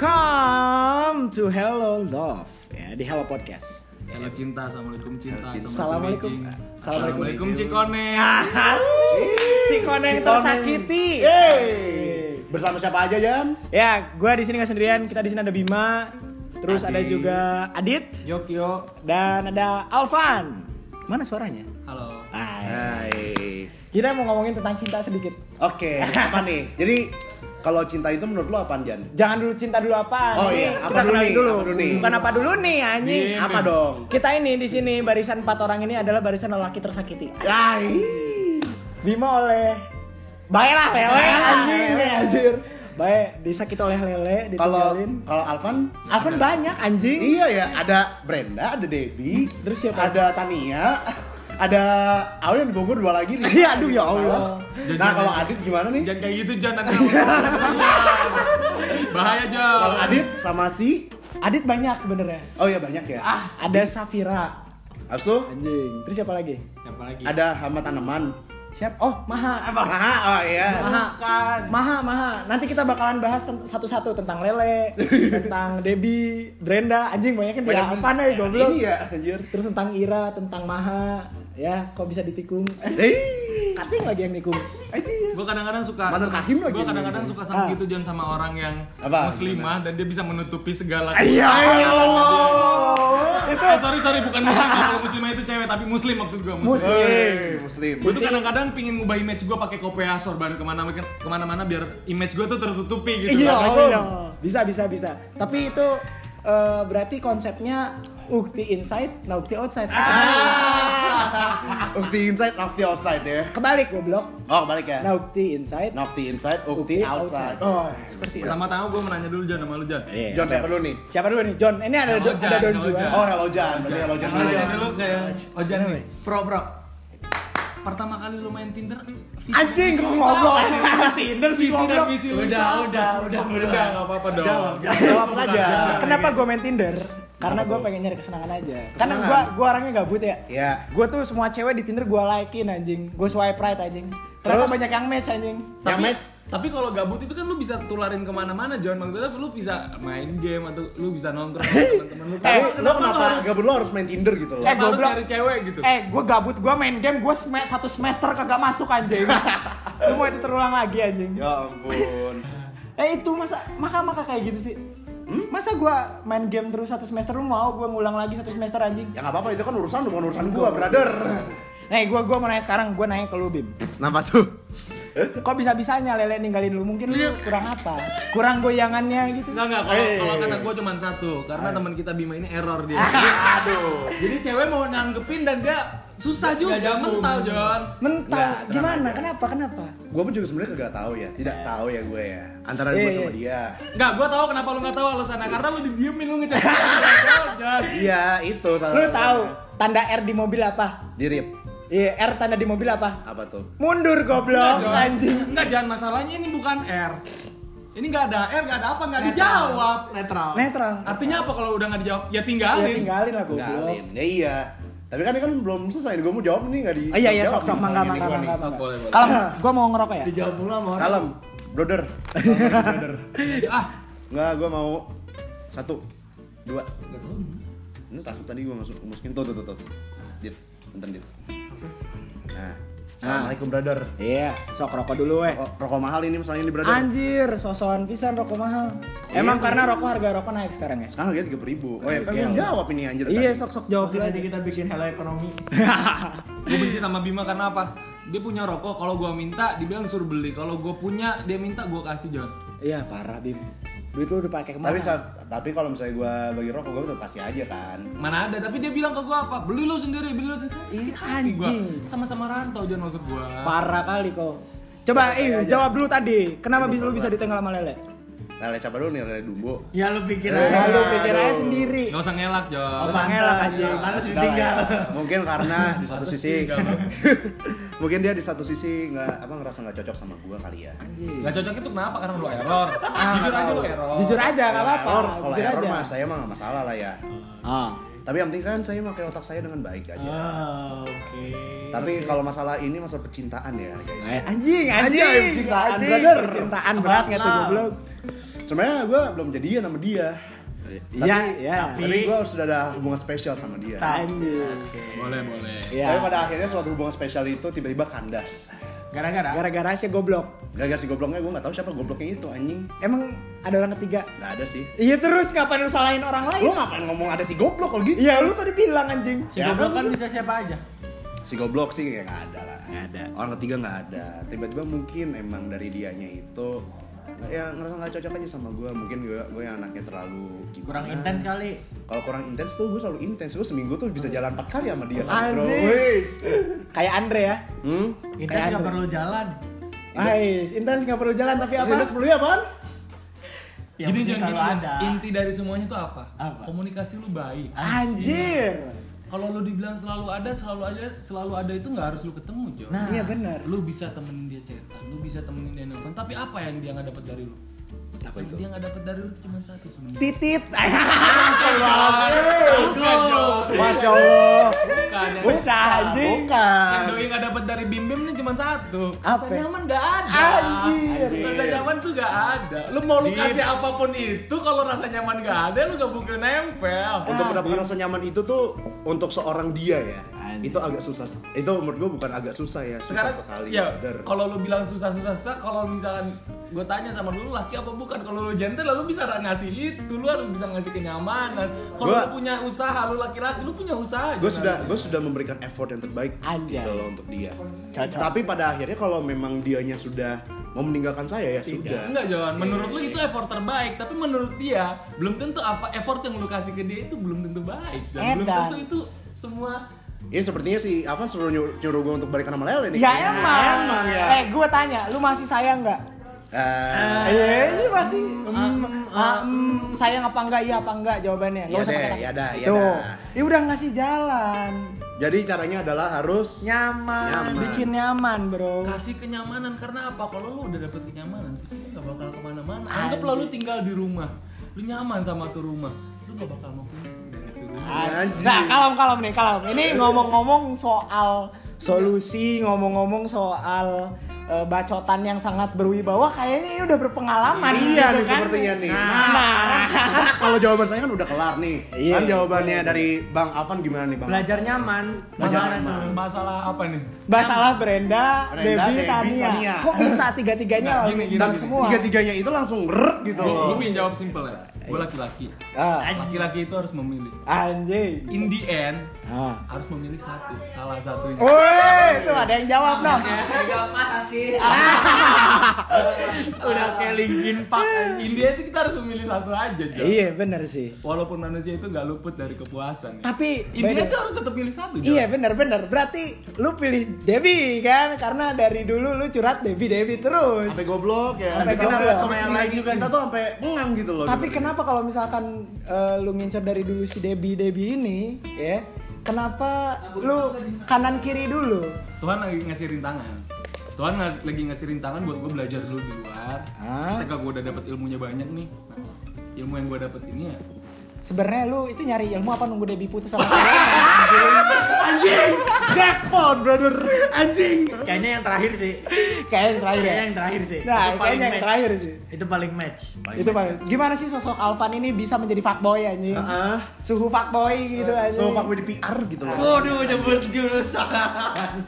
Welcome to Hello Love ya di Hello Podcast. Halo cinta, assalamualaikum cinta, Assalamualaikum. assalamualaikum Cikone. si koneng Si tersakiti. Yeay. Bersama siapa aja, Jan? Ya, gua di sini nggak sendirian. Kita di sini ada Bima, terus ada juga Adit Yok yo, dan ada Alvan. Mana suaranya? halo. Hai. Hai. Kita mau ngomongin tentang cinta sedikit. Oke, apa nih? Jadi kalau cinta itu menurut lo apaan, Jan? Jangan dulu cinta dulu apa? Oh iya, apa kita dulu kenalin nih? dulu. Apa dulu nih? Bukan apa dulu nih, anjing. Iya. Apa dong? Kita ini di sini barisan empat orang ini adalah barisan lelaki tersakiti. Hai. Bima oleh Baik lah lele anjing lele. anjir. Baik disakiti oleh lele Kalau ditinggalin. kalau Alvan Alvan banyak anjing. Iya ya, ada Brenda, ada Debbie, Terus siapa? Ada Tania, ada Aul yang di Bogor dua lagi nih. Iya, aduh, ya Allah. Nah, kalau Adit gimana nih? Jangan kayak gitu Jan nanti. Bahaya Jan. Kalau Adit sama si Adit banyak sebenarnya. Oh iya banyak ya. Ah, ada Safira. Habis itu Anjing. Terus siapa lagi? Siapa lagi? ada hama tanaman. Siap? Oh, Maha. Maha, oh iya. Maha. Maha, Maha. Nanti kita bakalan bahas satu-satu tentang Lele, tentang Debbie, Brenda, anjing banyak kan dia Banyak- apa nih goblok. Ini ya, anjir. Terus tentang Ira, tentang Maha. Ya, kok bisa ditikung? Eh, Kating lagi yang nikung. anjir. Gue kadang-kadang suka Mantan kahim lagi Gue kadang-kadang suka sama Ah. gitu Jan sama orang yang Apa? muslimah dan dia bisa menutupi segala Iya, Allah. Itu Eh, sorry sorry bukan muslim kalau muslimah itu cewek tapi muslim maksud gue muslim. Muslim. Hey, muslim. Gue tuh kadang-kadang pingin ngubah image gue pakai kopiah sorban ke mana ke mana-mana biar image gue tuh tertutupi gitu. Iya, iya. Bisa, bisa, bisa. Tapi itu eh, berarti konsepnya ukti inside, nah ukti outside. Ah. Ukti inside, Nafti outside ya. Kebalik goblok. Oh, balik ya. Nah ukti inside, Nafti inside, Ukti outside. Oh, seperti itu. Pertama-tama gue menanya dulu Jan sama lu Jan. Iya. John siapa dulu nih? Siapa dulu nih? John. Ini ada Hello, Jan. ada Don Hello, juga. Oh, hello Jan. Berarti hello Jan dulu. Nanya dulu kayak Ojan Kenapa? nih. Pro pro. Pertama kali lu main Tinder, Anjing, kok ngobrol Tinder sih goblok. lu Udah, udah, udah, udah, udah. nggak apa-apa dong. Jawab aja. Kenapa gue main Tinder? Karena gue pengen nyari kesenangan aja. Karena gue Kesenangan. gue orangnya gabut ya. Iya. Gue tuh semua cewek di Tinder gue likein anjing. Gue swipe right anjing. Ternyata Terus? banyak yang match anjing. Yang Tapi, match tapi kalau gabut itu kan lu bisa tularin ke mana-mana John Maksudnya lu bisa main game atau lu bisa nongkrong sama teman-teman lu Eh, Tapi lo lu kenapa harus, gabut lo harus main Tinder gitu loh? Eh, kenapa harus goblok. cari cewek gitu Eh, gue gabut, gue main game, gue sem- satu semester kagak masuk anjing. Lu mau itu terulang lagi anjing. Ya ampun. Eh itu masa maka maka kayak gitu sih. Masa gue main game terus satu semester lu mau gue ngulang lagi satu semester anjing? Ya nggak apa-apa itu kan urusan lu, bukan urusan gua, brother. Nih gue gua mau nanya sekarang, gue nanya ke lu Bim. Kenapa tuh? Kok bisa bisanya lele ninggalin lu? Mungkin lu kurang apa? Kurang goyangannya gitu. Enggak enggak, kalau kalau kata gue cuma satu, karena teman kita Bima ini error dia. Aduh. Jadi cewek mau nanggepin dan dia susah juga mental, John. Mental, Nggak, gimana? Kenapa? Kenapa? Gua pun juga sebenarnya kagak tahu ya, tidak tahu ya gue ya. Antara gue Iya, sama iya. dia. Enggak, gue tahu kenapa lu nggak tahu alasannya karena lu didiemin lu ngecek. Iya, itu salah. Lu tahu tanda R di mobil apa? Dirip. Iya, R tanda di mobil apa? Apa tuh? Mundur goblok John. anjing. Enggak, jangan masalahnya ini bukan R. Ini nggak ada R, nggak ada apa, nggak dijawab. netral. Netral. Artinya apa kalau udah nggak dijawab? Ya Ya tinggalin. tinggalin lah goblok. Tinggalin. Ya iya. Tapi kan ini kan belum selesai, gue mau jawab nih nggak di. Oh iya iya sok sok mangga mangga mangga. Kalau gua mau ngerokok ya. Dijawab dulu sama orang. Kalem, brother. brother. Ah, Enggak, gue mau satu, dua. Ini tasuk tadi gue masuk masukin tuh tuh tuh tuh. Dit, bentar dit. Nah, assalamualaikum brother. Iya, sok rokok dulu weh. Rokok, rokok mahal ini masalahnya di brother. Anjir, sosokan pisan rokok mahal. Emang karena rokok harga rokok naik sekarang ya? Sekarang harganya tiga ribu. Oh ya kan belum jawab ini anjir. Iya, tadi. sok sok jawab dulu Nanti aja. kita bikin hello ekonomi. gue benci sama Bima karena apa? Dia punya rokok, kalau gue minta, dibilang suruh beli. Kalau gue punya, dia minta gue kasih John. Iya, parah Bim. Duit lu udah pakai ke mana? Tapi saat, tapi kalau misalnya gue bagi rokok gue tetap kasih aja kan. Mana ada, tapi dia bilang ke gue apa? Beli lu sendiri, beli lu sendiri. Ih, Sakit hati gua. anjing. Sama-sama rantau John maksud gue. parah kali kok. Coba, eh, jawab dulu tadi. Kenapa bisa lu bisa ditinggal sama Lele? Lele siapa dulu nih? Lele Dumbo. Ya lu pikir Eh, Ya, aja. lu pikir aja sendiri. Gak usah ngelak John. Usah ngelak aja. Harus ditinggal. ya. Mungkin karena di satu sisi mungkin dia di satu sisi nggak apa ngerasa nggak cocok sama gua kali ya. Anjir. Gak cocok itu kenapa? Karena lu error. Ah, Jujur nggak aja lu error. Jujur aja, nggak apa-apa. Error, kalau Jujur error aja. mah saya mah nggak masalah lah ya. Ah. Tapi yang penting kan saya pakai otak saya dengan baik aja. Oh, Oke. Tapi kalau masalah ini masalah percintaan ya guys. Eh, anjing, anjing, Anjing, percintaan, anjing, percintaan berat nggak tuh Love. goblok. Sebenarnya gue belum jadian sama dia Iya, Tapi- iya. tapi gue sudah ada hubungan spesial sama dia Anjir. Boleh, boleh. Iya. tapi pada akhirnya suatu hubungan spesial itu tiba-tiba kandas Gara-gara. Gara-gara si goblok. Gak si gobloknya gue gak tahu siapa gobloknya itu anjing Emang ada orang ketiga? Gak ada sih Iya terus ngapain lu salahin orang lain? Lu ngapain ngomong ada si goblok kalau gitu? Iya lu tadi bilang anjing. Si Ya goblok kan? kan bisa siapa aja. Si goblok sih kayak gak ada lah Nggak ada. Orang ketiga gak ada Tiba-tiba mungkin emang dari dianya itu Ya ngerasa gak cocok aja sama gue Mungkin gue, gue yang anaknya terlalu Kurang gimana. intens kali. Kalau kurang intens tuh gue selalu intens Gue seminggu tuh bisa jalan 4 kali sama dia kan bro. Kayak Andre ya. Hmm? Intens nggak perlu jalan. Ais, intens nggak perlu jalan tapi apa? Intens perlu ya? Yang Gini jangan gini, ada. inti dari semuanya tuh apa? Apa? Komunikasi lu baik. Anjir. Kalau lu dibilang selalu ada, selalu ada, selalu ada itu nggak harus lu ketemu, Jo. Nah. Iya benar. lu bisa temenin dia cetak, lu bisa temenin dia nelfon, tapi apa yang dia nggak dapat dari lu? Apa Yang itu? dia nggak dapat dari lu cuma satu sebenarnya. Titit. Bukan, Jo. Masya Allah. Bukan. Yang, Bocah anjing. yang Bukan doi nggak dapat dari Bim Bim nih cuma satu. Rasa nyaman nggak ada. Anjir. Rasa nyaman tuh nggak ada. Lu mau lu kasih apa pun itu, kalau rasa nyaman nggak ada, lu gak mungkin nempel. Untuk Ah, mendapatkan rasa nyaman itu tuh Untuk seorang dia ya. Itu agak susah Itu menurut gue bukan agak susah ya Susah sekarang sekali ya kalau lu bilang susah susah susah kalau misalkan gue tanya sama lu laki apa bukan kalau lu gentle lu bisa ngasih itu lu harus bisa ngasih kenyamanan kalau lu punya usaha lu laki-laki lu punya usaha gue sudah gue sudah memberikan effort yang terbaik Anjay. gitu loh untuk dia Cocok. tapi pada akhirnya kalau memang dianya sudah mau meninggalkan saya ya sudah enggak Jawan menurut lu itu effort terbaik tapi menurut dia belum tentu apa effort yang lu kasih ke dia itu belum tentu baik dan belum Edan. tentu itu semua ini sepertinya si Avan suruh nyuruh, nyuruh gue untuk balikan sama Lele nih Ya kayaknya. emang. emang ya Eh gue tanya, lu masih sayang nggak? Eh, Iya, ini masih mm, ah, mm, sayang apa enggak? Iya apa enggak jawabannya? Nggak Iya usah deh, pakai iya dah, iya Tuh, dah. ya udah ngasih jalan, jadi caranya adalah harus nyaman, Nyaman. bikin nyaman bro. kasih kenyamanan karena apa kalau lu udah dapet kenyamanan tuh cewek gak bakal ke mana-mana anggaplah lu tinggal di rumah lu nyaman sama tuh rumah lu gak bakal mau pindah. Nah, kalem kalem nih, kalem. Ini ngomong-ngomong soal solusi, ngomong-ngomong soal eh, bacotan yang sangat berwibawa, kayaknya ini udah berpengalaman. Iya gitu nih kan? sepertinya nih. Nah, nah. Kalau jawaban saya kan udah kelar nih. Iya. Kan jawabannya dari Bang Avan gimana nih Bang? Belajar nyaman. Belajar Masalah nyaman. masalah apa nih Masalah Brenda, Brenda, Debbie, Debbie, Tania. Tania. Kok bisa tiga-tiganya Nah, lalu gini, gini, dan gini. semua? Tiga-tiganya itu langsung rek gitu gue loh. pengen jawab simpel ya gue laki-laki Ah, laki-laki itu harus memilih anjing. in the end Ah. harus memilih satu salah satunya Woi, itu ada yang jawab dong. masa sih? Udah kayak Linkin Park. in the end itu kita harus memilih satu aja Jo. Iya, bener sih. walaupun manusia itu gak luput dari kepuasan ya. Tapi in the by the- end itu harus tetap pilih satu Jo. Iya bener bener berarti lu pilih Debbie kan karena dari dulu lu curhat Debbie Debbie terus. Sampai goblok ya. Sampai goblok. Sama yang lain juga kita tuh sampai pengang gitu loh. Tapi gitu. kenapa kalau misalkan eh, lu ngincer dari dulu si Debbie Debbie ini ya kenapa lu kanan kiri dulu? Tuhan lagi ngasih rintangan Tuhan lagi ngasih rintangan buat gue belajar dulu di luar ketika gue udah dapet ilmunya banyak nih nah, ilmu yang gue dapet ini ya Sebenarnya lu itu nyari ilmu apa nunggu Debbie putus sama? Anjing. Anjing. Jackpot brother. Anjing. Kayaknya yang terakhir sih. Kayak yang terakhir ya. Kayaknya yang terakhir sih. Nah, Itu paling kayaknya yang match. terakhir sih. Itu paling match. itu paling gimana sih sosok Alvan ini bisa menjadi fuckboy anjing? Heeh. Suhu fuckboy gitu anjing. So fuck with the PR gitu loh. Waduh, nyebut jurusan.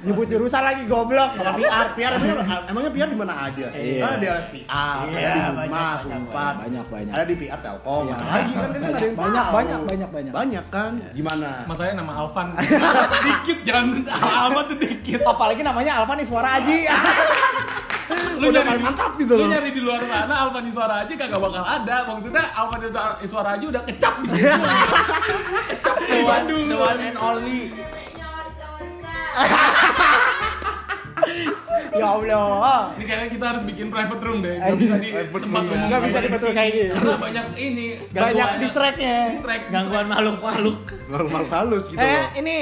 Nyebut jurusan lagi goblok. Bukan PR, PR emangnya, emangnya PR di mana aja? Iya. Ada di LSPR, Iya, ada di Humas, banyak, Unpad, banyak, banyak. ada di PR Telkom, Iya. ada lagi kan kan nggak ada yang Banyak, banyak, banyak, banyak. Banyak kan? Gimana? Masanya nama Alvan dikit jangan Alvan tuh dikit Apalagi namanya Alvan Iswara Aji. lu Udah nyari mantap gitu lu nyari di luar sana Alvan Iswara aja kagak bakal ada maksudnya Alvan Iswara aja udah kecap di situ kecap The di one, Bandung the one and only. ya Allah. ini kayaknya kita harus bikin private room deh gak bisa di tempat umum Gak bisa di betul kayak gitu. karena banyak ini Banyak gangguan- distracknya. distract Gangguan makhluk-makhluk. Normal halus gitu Eh, loh. ini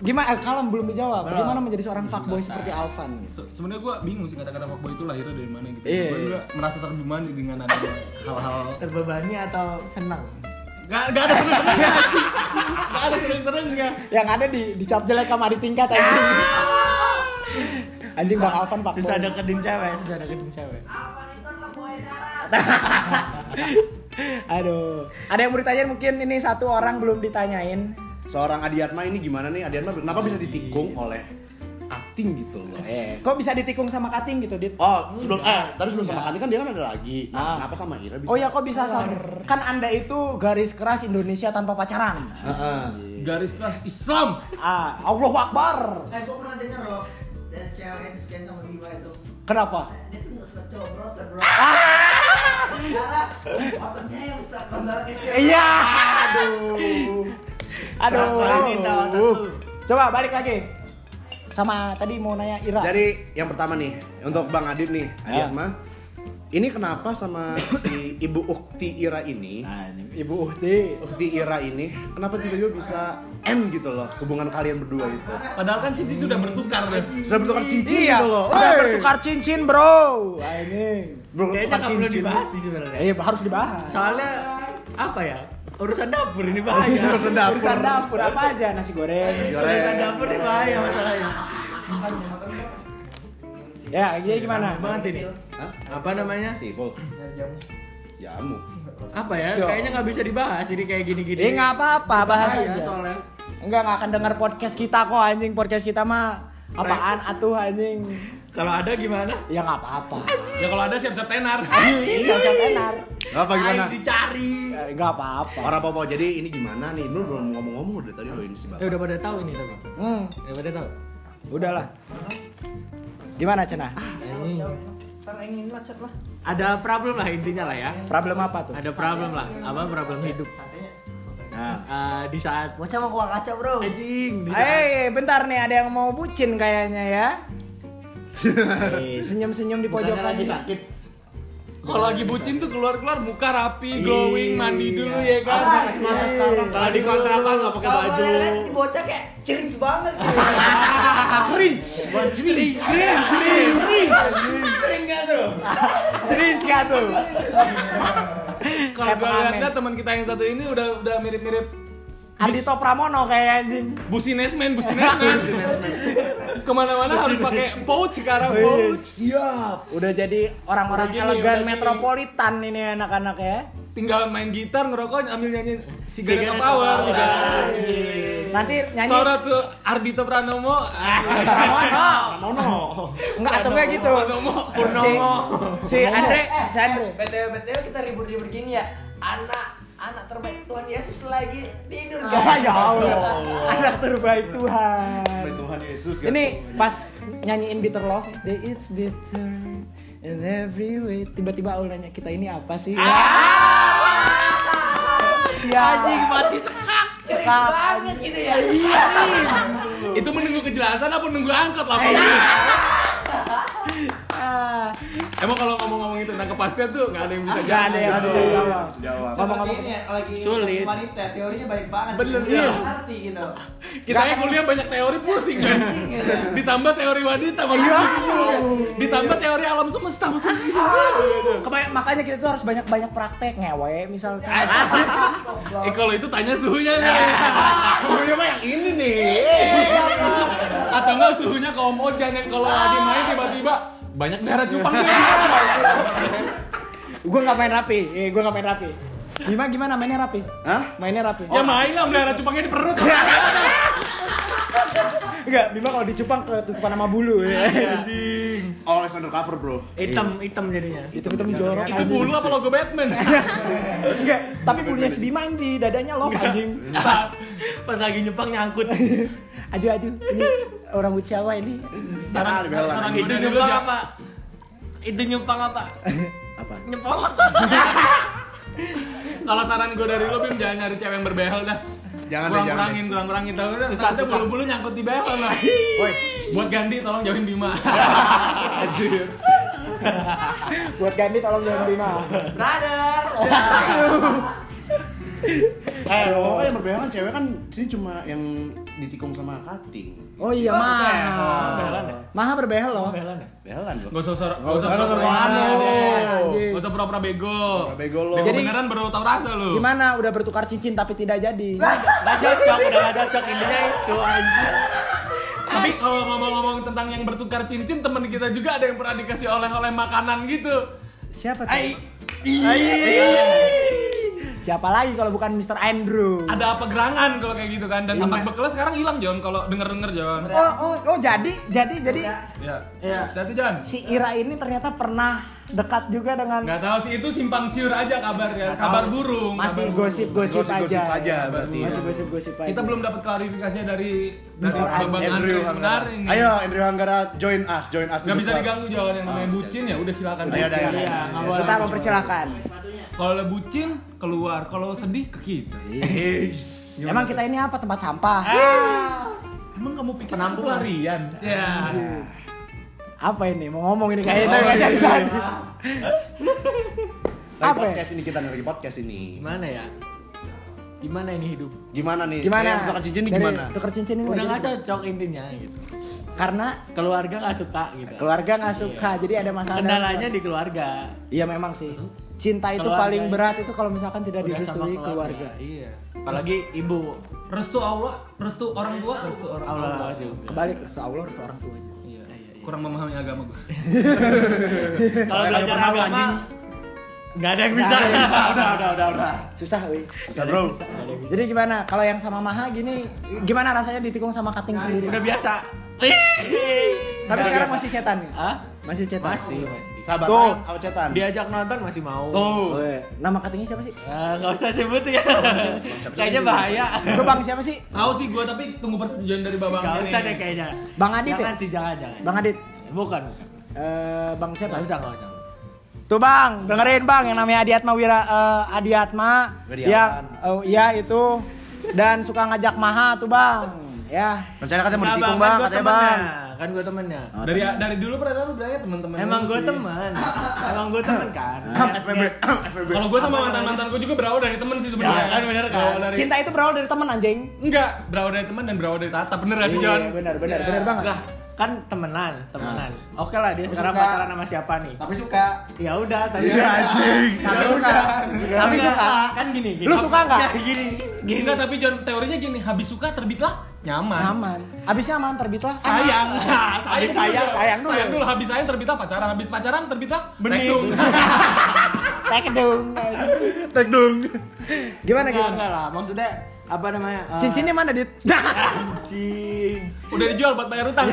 gimana? Eh, kalem belum dijawab. Belum. Gimana menjadi seorang fuckboy seperti Alvan? gitu? Se- sebenarnya gue bingung sih kata-kata fuckboy itu lahirnya dari mana gitu Iya, gue iya. juga merasa terbebani dengan adanya hal-hal Terbebani atau senang? Gak, gak ada seneng-senengnya. Gak ada seneng-senengnya Yang ada di dicap jelek sama di tingkat anjing. Anjing Bang Alvan fuckboy. Susah deketin cewek, susah deketin cewek. Alvan itu adalah buaya darat. Aduh. Ada yang mau ditanyain mungkin ini satu orang belum ditanyain. Seorang Adiatma ini gimana nih? Adiatma kenapa bisa ditikung oleh cutting gitu loh? Eh, kok bisa ditikung sama cutting gitu, Dit? Oh, sebelum eh tadi sebelum sama cutting kan dia kan ada lagi. Nah, Ah. kenapa sama Ira bisa? Oh ya kok bisa sama? Kan Anda itu garis keras Indonesia tanpa pacaran. Heeh. Garis keras Islam. Ah, Allahu Akbar. Eh, gue pernah denger loh dari cewek yang disukain sama Bima itu. Kenapa? Dia tuh nggak suka cowok bro, kan bro. Iya. Aduh. Aduh. Lu. Coba balik lagi. Sama tadi mau nanya Ira. Jadi yang pertama nih untuk Bang Adit nih, Ya. Adiatma. Ini kenapa sama si Ibu Ukti Ira ini? Nah, Ibu Uhti. Ukti Ira ini kenapa tiba-tiba bisa end gitu loh hubungan kalian berdua itu? Padahal kan cincin sudah bertukar deh. Sudah bertukar cincin Iya, gitu loh. udah Wey. bertukar cincin, Bro. Nah, ini. Bertukar Kayaknya nggak perlu dibahas sih sebenarnya. Eh, harus dibahas. Soalnya apa ya? Urusan dapur ini bahaya. Urusan dapur. Urusan dapur apa aja? Nasi goreng. Urusan dapur ini bahaya masalahnya. Ya, gini gimana? Banget ini. Hah? Apa namanya? Sipul. Nyari jamu. Jamu. Apa ya? Yo. Kayaknya nggak bisa dibahas ini kayak gini-gini. Eh, nggak apa-apa, bahas Bahaya aja. soalnya. Enggak, nggak akan dengar podcast kita kok anjing. Podcast kita mah apaan atuh anjing. Kalau ada gimana? Ya nggak apa-apa. Ya kalau ada siap-siap tenar. Iya, saya tenar. Apa gimana? Ayo dicari. Eh, Nggak apa-apa. Orang apa Jadi ini gimana nih? Lu belum ngomong-ngomong udah tadi lo ini sih, Eh Bang. udah pada tahu ini tapi. Hmm, Udah pada tahu. udahlah. Gimana, Cena? Ini Ntar ingin macet lah. ada problem lah intinya lah ya. Problem apa tuh? Ada problem lah. Apa problem hidup? Katanya. Nah. Eh, di saat Bocah mau gua kaca bro. anjing di saat Eh, bentar nih ada yang mau bucin kayaknya ya. Eh, senyum-senyum di pojokan. lagi sakit. Kalau lagi bucin tuh keluar-keluar muka rapi, glowing, mandi dulu ya kan. Mata sekarang Kalau di kontrakan nggak pakai Kalau baju. boleh lihat bocah kayak cringe banget gitu. cringe. Bukan cringe. Sering gak tuh? Sering gak tuh? Kalau gue pengamen. lihatnya teman kita yang satu ini udah udah mirip-mirip Ardito Pramono kayak anjing. businesmen, businesmen. Ke mana-mana harus pakai pouch sekarang pouch. Siap. Udah jadi orang-orang Udah gini, elegan udah gini. metropolitan ini anak-anak ya. Tinggal main gitar, ngerokok, ambil nyanyi Sigareta Sigareta Power. Nanti nyanyi Suara tuh Ardito Pranomo. Pramono. Mono. Enggak atau enggak gitu. Pranomo, Purnomo. Si, si Andre, si Andre. BTW BTW kita ribut-ribut gini ya. Anak anak terbaik Tuhan Yesus lagi tidur Ah, guys. ya Allah. Anak terbaik Tuhan. Tuhan Yesus kan. Ini pas nyanyiin Bitter Love, Day it's bitter in every way. Tiba-tiba Aul nanya, kita ini apa sih? Siap. Anjing mati sekak. Sekak. banget gitu ya. Itu menunggu kejelasan apa nunggu angkot lah? Ah, Emang kalau ngomong-ngomongin tentang kepastian tuh nggak ada yang bisa Gak ada yang bisa jawab. Jawab. Seperti ini ya, lagi Sulit. lagi wanita teorinya baik banget. Bener, iya. ngerti gitu. Kita yang kuliah banyak teori pusing kan. Ditambah teori wanita makin pusing dulu. Ditambah teori alam semesta makin pusing. Kebay- makanya kita tuh harus banyak-banyak praktek ngewe misalnya. Eh kalau itu tanya suhunya nih. Suhunya mah yang ini nih. Atau enggak suhunya ke Om Ojan yang kalau lagi main tiba-tiba banyak darah cupang dia. gue nggak main rapi, eh, gue nggak main rapi. Gimana gimana mainnya rapi? Hah? Mainnya rapi. Ya main lah melihara cupangnya di perut. Enggak, Bima kalau dicupang ketutupan sama bulu ya. Always undercover, Bro. Hitam, hitam jadinya. Itu hitam jorok. Itu bulu apa logo Batman? Enggak, tapi bulunya si Bima yang di dadanya love anjing. Pas, pas lagi nyepang nyangkut. Aduh aduh, ini orang Jawa ini. Saran dibela. saran Itu Jak. apa? Itu nyepang apa? Apa? Nyepang. Kalau saran gue dari lu Bim jangan nyari cewek yang berbehel dah. Jangan deh, kurang jangan kurangin, kurang kurangin tahu kan? Susah, Nanti susah. bulu-bulu nyangkut di behel lah. Woi, Buat Gandhi tolong jauhin Bima. Buat Gandhi tolong jangan Bima. Brother. Eh, ngomong yang berbeda kan cewek kan sini cuma yang ditikung sama cutting. Oh iya, Maha. Behelan ya? Maha berbehel loh. Behelan ya? Behelan dong. Gak usah usah Nggak usah usah. Gak usah pura-pura bego. Pura-pura bego. Bego Jadi- beneran baru tau rasa lu. Gimana? Udah bertukar cincin tapi tidak jadi. Gak cocok, udah gak cocok intinya itu anjing. Tapi kalau ngomong-ngomong tentang yang bertukar cincin, temen kita juga ada yang pernah dikasih oleh-oleh makanan gitu. Siapa tuh? Ai, Siapa lagi kalau bukan Mr. Andrew? Ada apa gerangan kalau kayak gitu kan? Dan sampai bekelnya sekarang hilang Jon kalau denger-denger Jon. Oh, oh, oh jadi, jadi, jadi Ya. Iya. Hati Jon. si Ira ini ternyata pernah dekat juga dengan Nggak tahu sih itu simpang siur aja kabarnya, kabar burung. masih kabar burung. gosip-gosip Gosip-gosip aja. aja ya. berarti Masih ya. gosip-gosip aja. Kita belum dapat klarifikasi dari dari Mr. Bang Andrew Andrew Hanggara. ini. Ayo Andrew Hanggara join us, join us. Nggak bisa diganggu Jon yang namanya bucin ya udah silakan. Ayo, ayo, ayo. Iya. Kita mempersilahkan. Kalau bucin keluar, kalau sedih ke kita. Emang kita ini apa tempat sampah? Emang kamu pikir penampungan pelarian? Ya. Apa ini? Mau ngomong ini kayaknya nggak jadi jadi. Apa ya? podcast ini kita lagi podcast ini. Gimana ya? Gimana ini hidup? Gimana nih? Gimana? Eh, tukar cincin Dari gimana? Tukar cincin ini Udah nggak cocok intinya gitu. Karena Keluarga nggak suka gitu. keluarga nggak suka, jadi ada masalah. Kendalanya di keluarga. Iya memang sih. Cinta itu Keluarga. paling berat itu kalau misalkan tidak direstui keluarga. Iya. Apalagi ibu. Restu Allah, restu orang tua, restu orang Allah Allah. juga. Kebalik restu Allah restu orang tua aja. Kurang memahami agama gue. Kalau belajar pernah agama anjing. nggak ada yang bisa. Ada udah, udah, udah, udah. Susah, wih. Bisa, bro. Jadi gimana? Kalau yang sama Maha gini, gimana rasanya ditikung sama kating sendiri? Udah biasa. Tapi sekarang masih cetan nih. Hah? Masih cetan. Masih, masih. Sahabat Tuh. apa cetan? Diajak nonton masih mau. Tuh. Weh, nama katingnya siapa sih? Eh, nggak usah sebut ya. Kayaknya bahaya. Gue bang siapa sih? Tahu sih gue tapi tunggu persetujuan dari babang. Gak ini. usah deh kayaknya. Bang Adit jangan ya? sih, jangan, jangan. Bang Adit. Bukan. Eh, bang siapa? Gak usah, gak usah. nggak usah. Tuh bang, dengerin bang yang namanya Adiatma Wira eh, Adiatma Wiriawan. yang oh, iya itu dan suka ngajak Maha tuh bang. Ya. Rencana katanya mau ditikung kan bang, gua katanya temennya. bang. Kan gue temennya. Dari dari dulu perasaan lu bilangnya teman-teman. Emang gue sih. temen. Emang gue temen kan. FBB, FBB. Kalau gue sama mantan mantanku juga berawal dari teman sih sebenarnya. Ya, kan bener kan? Dari Cinta itu berawal dari teman anjing. Enggak, berawal dari teman dan berawal dari tata. Bener gak sih John? Iya, benar benar Iya. benar banget. Lah, kan temenan, temenan. Oke lah dia sekarang suka. pacaran sama siapa nih? Tapi suka. Ya udah, tapi Iya anjing. Tapi suka. Tapi suka. Kan gini, gini. Lu suka nggak? Ya, gini. Gini. Enggak, tapi John teorinya gini, habis suka terbitlah nyaman. Nyaman. Abis nyaman terbitlah Sayang. Nah, Habis sayang, sayang dulu. Sayang dulu, habis sayang terbitlah pacaran, habis pacaran terbitlah Bening. tekung. Tek dong. Tek dong. Gimana gimana? enggak lah. Maksudnya apa namanya? eh, Cincinnya mana, Dit? Anjing. Udah dijual buat bayar utang.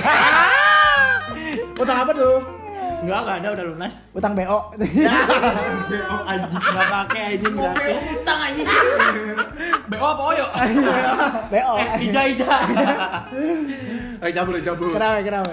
Utang apa tuh? Enggak, enggak ada udah lunas. Utang BO. Oh anjing. Enggak pakai anjing gratis. BO apa oyo? BO. Eh, ija ija. Ayo cabul, ayo cabul. Kenapa, kenapa?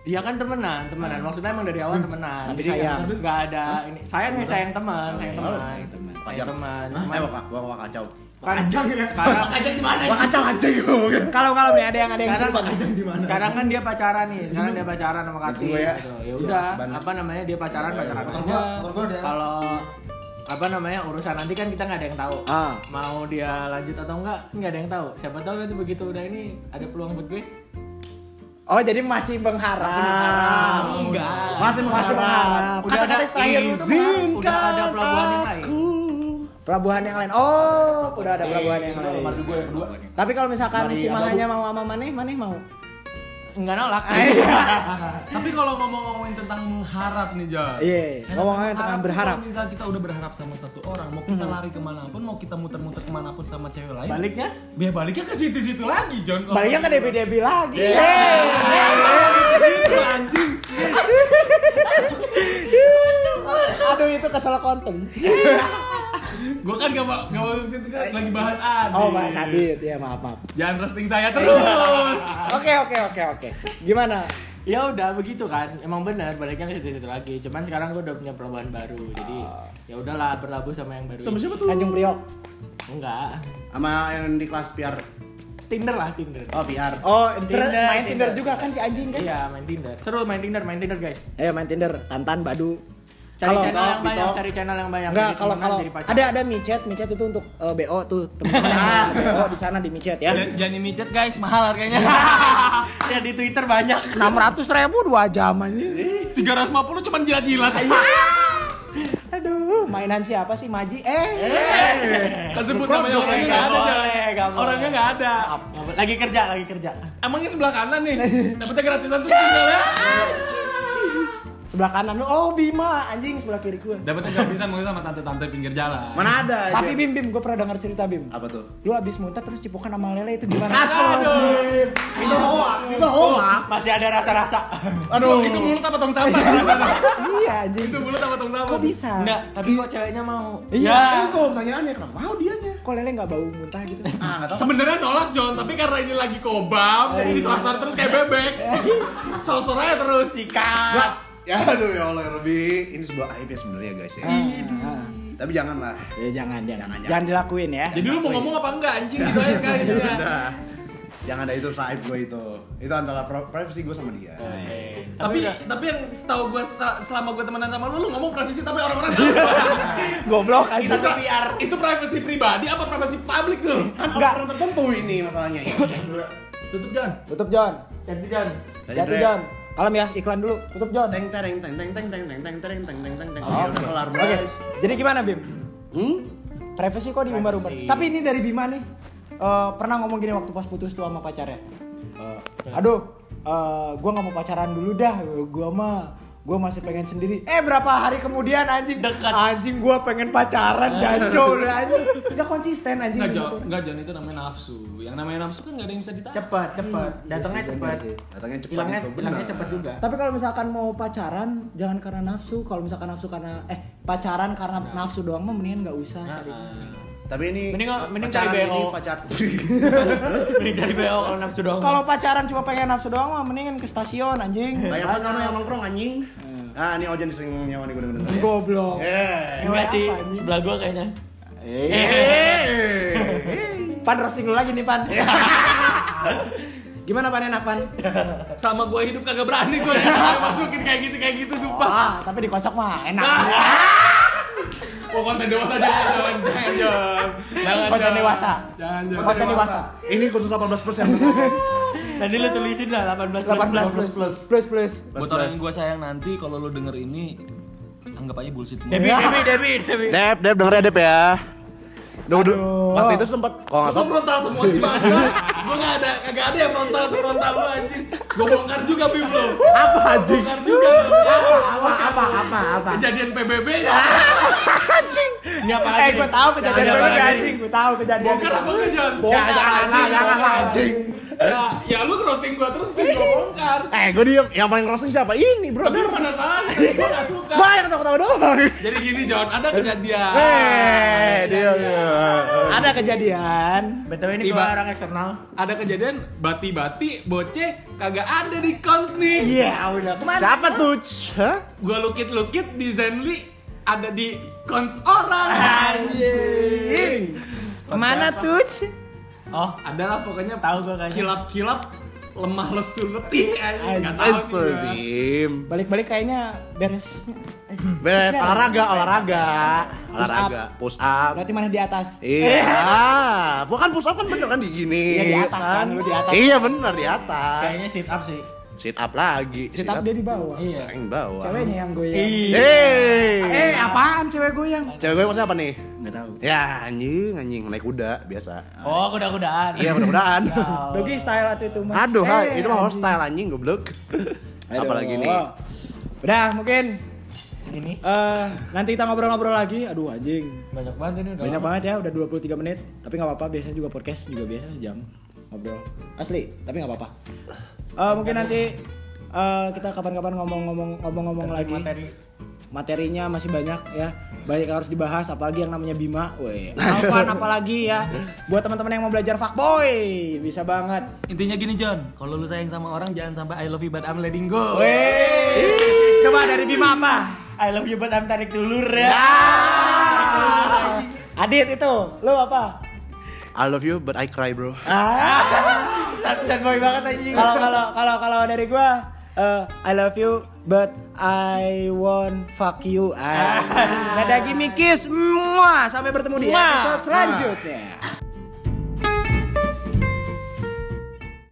Iya kan temenan, temenan. Maksudnya emang dari awal temenan. Tapi Jadi sayang. Enggak ada ini. Sayang nih sayang teman, sayang teman. Sayang Wajar. teman. Hah? Cuman Eh, wak, wak, wak, kacau. kan sekarang Kacang di mana? Wak, kacau anjing gua. Kalau kalau nih ada yang ada yang sekarang cerita. sekarang kan dia pacaran nih sekarang dia pacaran sama Kati Gue ya. gitu. ya udah apa namanya dia pacaran pacaran aja gua, gua udah. kalau apa namanya urusan nanti kan kita nggak ada yang tahu Ah. mau dia lanjut atau enggak nggak ada yang tahu siapa tahu nanti begitu udah ini ada peluang buat gue Oh, jadi masih mengharap. Masih mengharap. enggak Masih Masih mengharap. Udah Kata-kata ada terakhir izin. udah ada pelabuhan yang lain Pelabuhan yang lain. Oh, udah ada pelabuhan yang lain. Nomor gue yang kedua. Tapi kalau misalkan Mari, si. Mahanya mau sama Maneh, Maneh mau. Enggak nolak Tapi kalau ngomong-ngomongin tentang mengharap nih John. Iya, ngomongnya tentang tuh berharap. Kalau misal kita udah berharap sama satu orang, mau kita lari ke mana pun, mau kita muter-muter ke mana pun sama cewek lain, baliknya biar baliknya ke situ-situ lagi John. Baliknya ke gitu. DB-DB lagi. Itu anjing. Aduh, itu kesel konten. Gue kan gak mau gak mau kan lagi bahas Adit. Oh, Mas Adit. Ya, maaf, maaf. Jangan roasting saya terus. Oke, oke, oke, oke. Gimana? ya udah begitu kan emang benar baliknya ke situ-situ lagi cuman sekarang gue udah punya pelabuhan baru jadi ya udahlah berlabuh sama yang baru Sama siapa tuh? Tanjung Priok. enggak Sama yang di kelas PR. Tinder lah Tinder Oh, PR. Oh, Tinder, Tinder, main Tinder Tinder. juga kan si anjing kan? iya main Tinder seru main Tinder main Tinder guys Ayo main Tinder, Tantan, Badu. Cari Kalau- channel yang banyak cari channel yang banyak Enggak, Jadi kalau kalau jadi pacar. ada ada micet, micet itu untuk eh, BO tuh teman-teman BO di sana di micet ya. Jan- Jangan micet guys, mahal harganya. ya di Twitter banyak 600 ribu dua jam aja. 350 cuma jilat-jilat. Aduh, mainan siapa sih Maji? Eh, Kesebut namanya orangnya nggak ada. Jan. Orangnya nggak ada. Lagi kerja lagi kerja Emangnya sebelah kanan nih. Dapetnya gratisan tinggal ya. Sebelah kanan lu oh Bima anjing sebelah kiri gue Dapat yang gratisan mungkin sama tante-tante pinggir jalan. Mana ada? tapi aja. Bim Bim gue pernah dengar cerita Bim apa tuh? lu abis muntah terus cipokan sama lele itu gimana Aduh. Itu hoax, itu hoax. Masih ada rasa-rasa. Aduh, itu mulut apa tong sampah? iya anjing itu mulut apa tong sampah? kok bisa Enggak, tapi kok ceweknya mau. iya Itu pertanyaannya kenapa mau dianya? kok lele nggak bau muntah gitu Ah. Sebenarnya nolak John, tapi karena ini lagi kobam, jadi disasar terus kayak bebek. Sosor aja terus. Enggak. Ya aduh ya Allah ya Robi, ini sebuah aib ya sebenarnya guys ya. Ah, Tapi janganlah. ya jangan jangan Jangan, jangan dilakuin ya Jadi lu mau ngomong apa enggak anjing gitu aja sekali gitu ya. Jangan ada itu aib gue itu. Itu antara pri- privacy gue sama dia. Tapi tapi yang setahu gue selama gue temenan sama lu, lu ngomong privasi tapi orang-orang tahu. goblok itu anjing PR. Itu privasi pribadi apa privasi publik tuh? Enggak. orang tertentu ini masalahnya. Tutup John. tutup John Ganti Jan. jatuh John kalem ya iklan dulu tutup John Teng tereng teng teng teng teng teng teng teng teng teng teng. Oh, Oke, udah kelar Oke, jadi gimana Bim? Hmm? Privacy kok diumbar-umbar? Privacy. Tapi ini dari Bima nih, eh, pernah ngomong gini waktu pas putus tuh sama pacarnya. Eh, aduh, eh, gua nggak mau pacaran dulu dah, gua mah gua masih pengen sendiri. Eh berapa hari kemudian anjing Dekat. Anjing gua pengen pacaran janjo lah anjing. Gak konsisten anjing. Enggak John itu namanya nafsu. Yang namanya nafsu kan enggak ada yang bisa ditahan. Cepat, cepat. Datangnya Iya sih, cepat. Datangnya cepat Hilangnya hilangnya cepat juga. Tapi kalau misalkan mau pacaran jangan karena nafsu. Kalau misalkan nafsu karena eh pacaran karena nafsu doang mah mendingan nggak usah cari. Tapi ini Mending- mending cari BO. pacar. Mending cari BO kalau nafsu doang. Kalau pacaran cuma pengen nafsu doang mah mendingan ke stasiun anjing. Banyak banget orang yang nongkrong anjing. Ah, ini Ojan sering nyawa nih gue denger. Goblok. Eh. enggak sih, sebelah gua kayaknya. Eh. Pan roasting dulu lagi nih Pan. Gimana Pan enak Pan? Selama gue hidup kagak berani gue masukin kayak gitu kayak gitu sumpah. Wah, tapi dikocok mah enak. Oh konten dewasa jangan jangan jangan jangan. Jangan, Konten jangan. dewasa. Jangan jangan. Konten dewasa. Ini khusus 18 persen. Tadi lu tulisin lah 18 18 plus plus plus plus. Buat orang yang gue sayang nanti kalau lu denger ini anggap aja bullshit. Debi, Debi, Debi, Debi. Dep, Dep denger ya Dep ya. Duh, duh. Aduh. Waktu itu sempat kalau nggak Gue salah frontal semua sih bangsa. Gue gak ada, kagak ada yang frontal sefrontal lu anjing. Gue bongkar juga bim lu. apa anjing? Bongkar juga. Apa apa apa apa? Kejadian PBB ya. Ini apa Eh, gue tahu kejadian gue anjing, gue tahu kejadian. Bongkar apa enggak Jon? Ya, jangan lah, jangan lah anjing. Ya, ya lu roasting gue terus gue bongkar. Eh, gue diem. Yang paling roasting siapa? Ini, bro. Tapi mana salahnya? Gue gak suka. Banyak ketawa-ketawa doang. Jadi gini John, ada kejadian. Eh, dia. Ada kejadian. BTW ini gua orang eksternal. Ada kejadian bati-bati boceh kagak ada di cons nih. Iya, udah. Ke mana? Siapa tuh? Hah? Gua lukit-lukit di Zenly ada di cons orang. Anjing. Ke mana tuh? Oh, Adalah pokoknya tahu gua kayaknya. kilap-kilap lemah lesu letih anjing. Astagfirullahaladzim. Balik-balik kayaknya beres. Bet, olahraga, olahraga. Push Olahraga, push up. Berarti mana di atas? Iya, bukan push up kan bener kan di gini. Iya, di atas kan, lu di atas. Iya bener di atas. Kayaknya sit up sih. Sit up lagi. Sit up dia di bawah. Iya. Yang bawah. Ceweknya yang goyang. Iya. Eh, Eh, apaan cewek goyang? Cewek gue maksudnya apa nih? Enggak tahu. Ya anjing, anjing naik kuda biasa. Oh, kuda-kudaan. Iya mudah-mudahan. Doggy style atau itu mah. Aduh, Eh, hai, itu mah hostile anjing goblok. Apalagi nih? Udah, mungkin Segini. eh nanti kita ngobrol-ngobrol lagi. Aduh, anjing. Banyak banget ini udah. Banyak lama. banget ya, udah 23 menit. Tapi nggak apa-apa, biasanya juga podcast juga biasa sejam ngobrol. Asli, tapi nggak apa-apa. Eh, mungkin nanti eh, kita kapan-kapan ngomong-ngomong ngomong-ngomong lagi. Materi. Materinya masih banyak ya. Banyak yang harus dibahas, apalagi yang namanya Bima. Weh, Alvan apalagi ya. Buat teman-teman yang mau belajar fuckboy, bisa banget. Intinya gini John, kalau lu sayang sama orang jangan sampai I love you but I'm letting go. Weh. Coba dari Bima apa? I love you but I'm tarik dulur ya. Adit itu, lu apa? I love you but I cry bro. Ah. Sad, sad boy banget anjing. Kalau kalau kalau kalau dari gua eh, I love you but I won't fuck you. Ah. Dadah kiss. Muah. Sampai bertemu di episode selanjutnya.